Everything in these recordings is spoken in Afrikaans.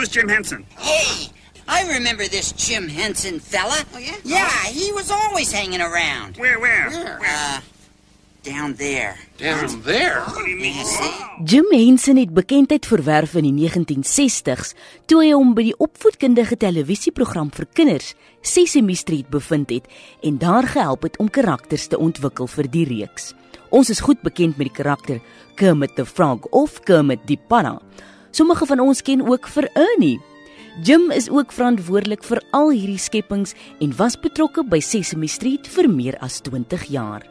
Who's Jim Henson? Hey, I remember this Jim Henson fella. Oh, yeah? Yeah, he was always hanging around. Where, where? Where? Uh, down there. Down there. What do you mean? See? Jim Henson het bekendheid verwerf in die 1960s toe hy hom by die opvoedkundige televisieprogram vir kinders Sesame Street bevind het en daar gehelp het om karakters te ontwikkel vir die reeks. Ons is goed bekend met die karakter Kermit the Frog of Kermit die Panna. Sommige van ons ken ook vir Ernie. Jim is ook verantwoordelik vir al hierdie skepings en was betrokke by Sesame Street vir meer as 20 jaar.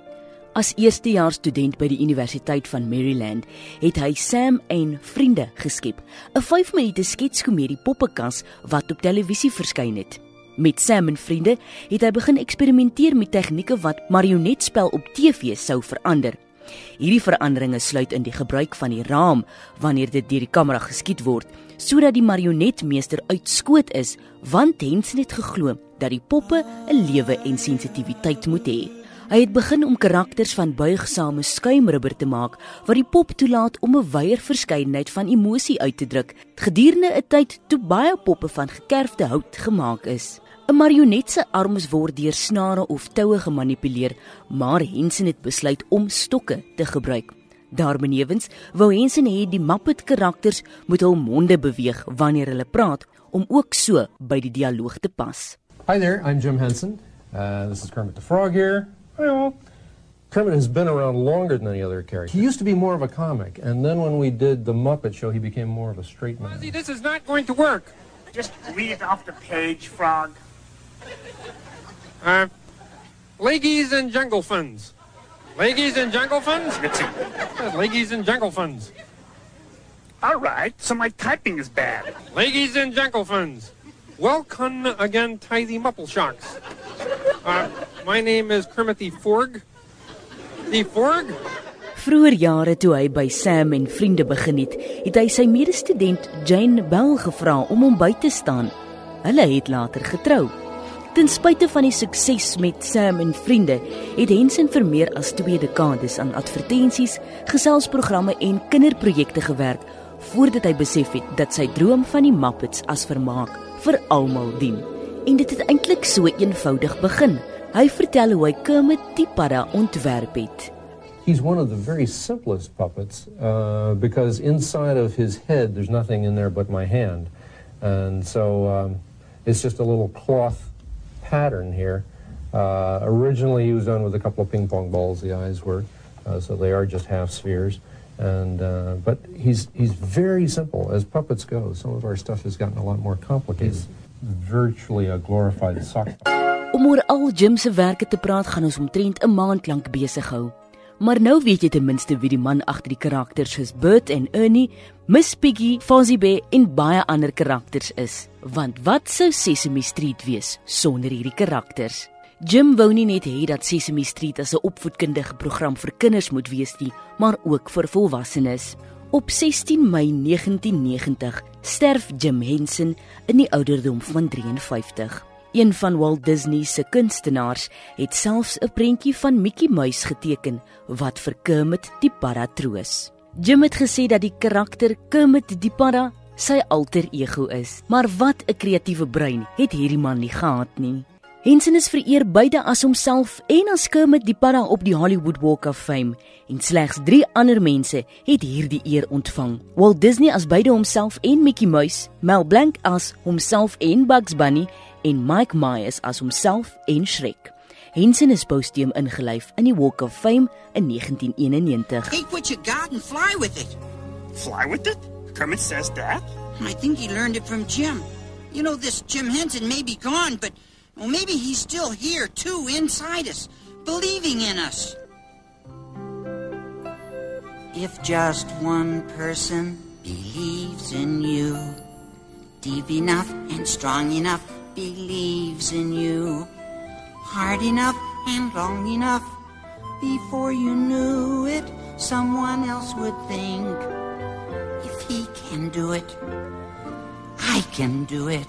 As eerstejaars student by die Universiteit van Maryland, het hy Sam en Vriende geskep, 'n 5 minute sketskomedie poppekas wat op televisie verskyn het. Met Sam en Vriende het hy begin eksperimenteer met tegnieke wat marionetspel op TV sou verander. Hierdie veranderinge sluit in die gebruik van die raam wanneer dit deur die kamera geskiet word, sodat die marionetmeester uitskoot is, want Henson het geglo dat die poppe 'n lewe en sensitiwiteit moet hê. Hy het begin om karakters van buigsame skuimrubber te maak wat die pop toelaat om 'n wyeer verskeidenheid van emosie uit te druk gedurende 'n tyd toe baie poppe van gekerfde hout gemaak is. 'n Marionet se arms word deur snare of toue gemanipuleer, maar Henson het besluit om stokke te gebruik. Daarbenewens wou Henson hê die Muppet karakters moet hul monde beweeg wanneer hulle praat om ook so by die dialoog te pas. Hi there, I'm Jim Henson. Uh, this is Kermit the Frog here. Well, Kermit has been around longer than any other character. He used to be more of a comic, and then when we did the Muppet Show, he became more of a straight man. Ozzy, this is not going to work. Just read it off the page, Frog. Uh, Leggies and Jungle Funds. Leggies and Jungle Funds? Let's see. Uh, Leggies and Jungle Funds. All right, so my typing is bad. Leggies and Jungle Funds. Welcome again, Tithy Muppelshocks. Uh, my name is Kermit Forg. The Forg? Vroeger jare toe hy by Sam en vriende begin het, het hy sy medestudent Jane Bell gevra om hom by te staan. Hulle het later getrou. Ten spyte van die sukses met Sam en vriende, het Henson vir meer as 2 dekades aan advertensies, geselsprogramme en kinderprojekte gewerk voordat hy besef het dat sy droom van die Muppets as vermaak vir almal dien. En dit het eintlik so eenvoudig begin. Hy vertel hoe hy Kermit die padda ontwerp het. He's one of the very simplest puppets uh, because inside of his head, there's nothing in there but my hand. And so um, it's just a little cloth pattern here. Uh, originally, he was done with a couple of ping pong balls, the eyes were, uh, so they are just half spheres. And, uh, but he's, he's very simple as puppets go. Some of our stuff has gotten a lot more complicated. He's virtually a glorified sock puppet. Om oor al Jim se werke te praat, gaan ons omtrent 'n maand lank besig hou. Maar nou weet jy ten minste wie die man agter die karakters soos Bert en Ernie, Miss Piggy, Fozzie Bear en baie ander karakters is. Want wat sou Sesame Street wees sonder hierdie karakters? Jim wou nie net hê dat Sesame Street as 'n opvoedkundige program vir kinders moet wees nie, maar ook vir volwassenes. Op 16 Mei 1990 sterf Jim Henson in die ouderdom van 53. Een van Walt Disney se kunstenaars het selfs 'n prentjie van Mickey Mouse geteken wat vir Kermit die Padda troos. Jim het gesê dat die karakter Kermit die Padda sy alter ego is. Maar wat 'n kreatiewe brein het hierdie man nie gehad nie. Henson is vereer beide as homself en as Kermit die Padda op die Hollywood Walk of Fame en slegs 3 ander mense het hierdie eer ontvang. Walt Disney as beide homself en Mickey Mouse, Mel Blanc as homself en Bugs Bunny en Mike Myers as homself en Shrek. Henson is postuum ingelyf in die Walk of Fame in 1991. Take what you got and fly with it. Fly with it? Kermit says that? I think he learned it from Jim. You know, this Jim Henson may be gone, but well, maybe he's still here, too, inside us, believing in us. If just one person believes in you, deep enough and strong enough, believes in you, hard enough and long enough, before you knew it, someone else would think, if he can do it, I can do it.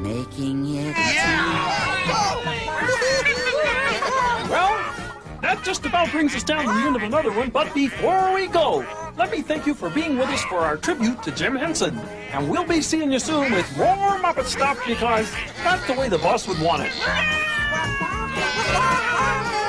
Making it. Well, that just about brings us down to the end of another one. But before we go, let me thank you for being with us for our tribute to Jim Henson. And we'll be seeing you soon with more Muppet stuff because that's the way the boss would want it.